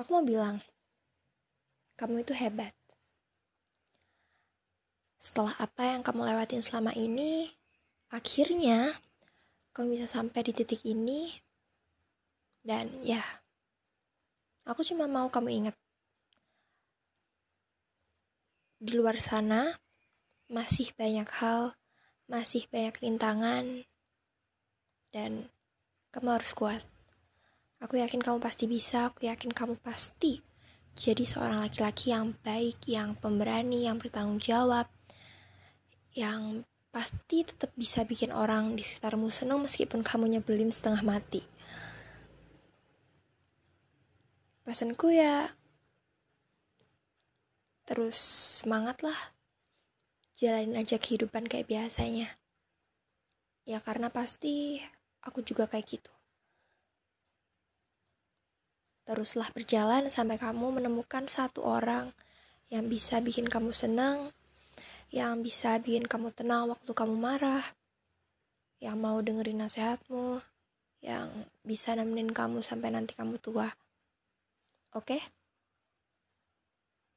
Aku mau bilang, kamu itu hebat. Setelah apa yang kamu lewatin selama ini, akhirnya kamu bisa sampai di titik ini. Dan ya, aku cuma mau kamu ingat. Di luar sana, masih banyak hal, masih banyak rintangan, dan kamu harus kuat. Aku yakin kamu pasti bisa, aku yakin kamu pasti jadi seorang laki-laki yang baik, yang pemberani, yang bertanggung jawab, yang pasti tetap bisa bikin orang di sekitarmu senang meskipun kamu nyebelin setengah mati. Pesanku ya, terus semangat lah. Jalanin aja kehidupan kayak biasanya. Ya karena pasti aku juga kayak gitu. Teruslah berjalan sampai kamu menemukan satu orang yang bisa bikin kamu senang, yang bisa bikin kamu tenang waktu kamu marah, yang mau dengerin nasihatmu, yang bisa nemenin kamu sampai nanti kamu tua. Oke? Okay?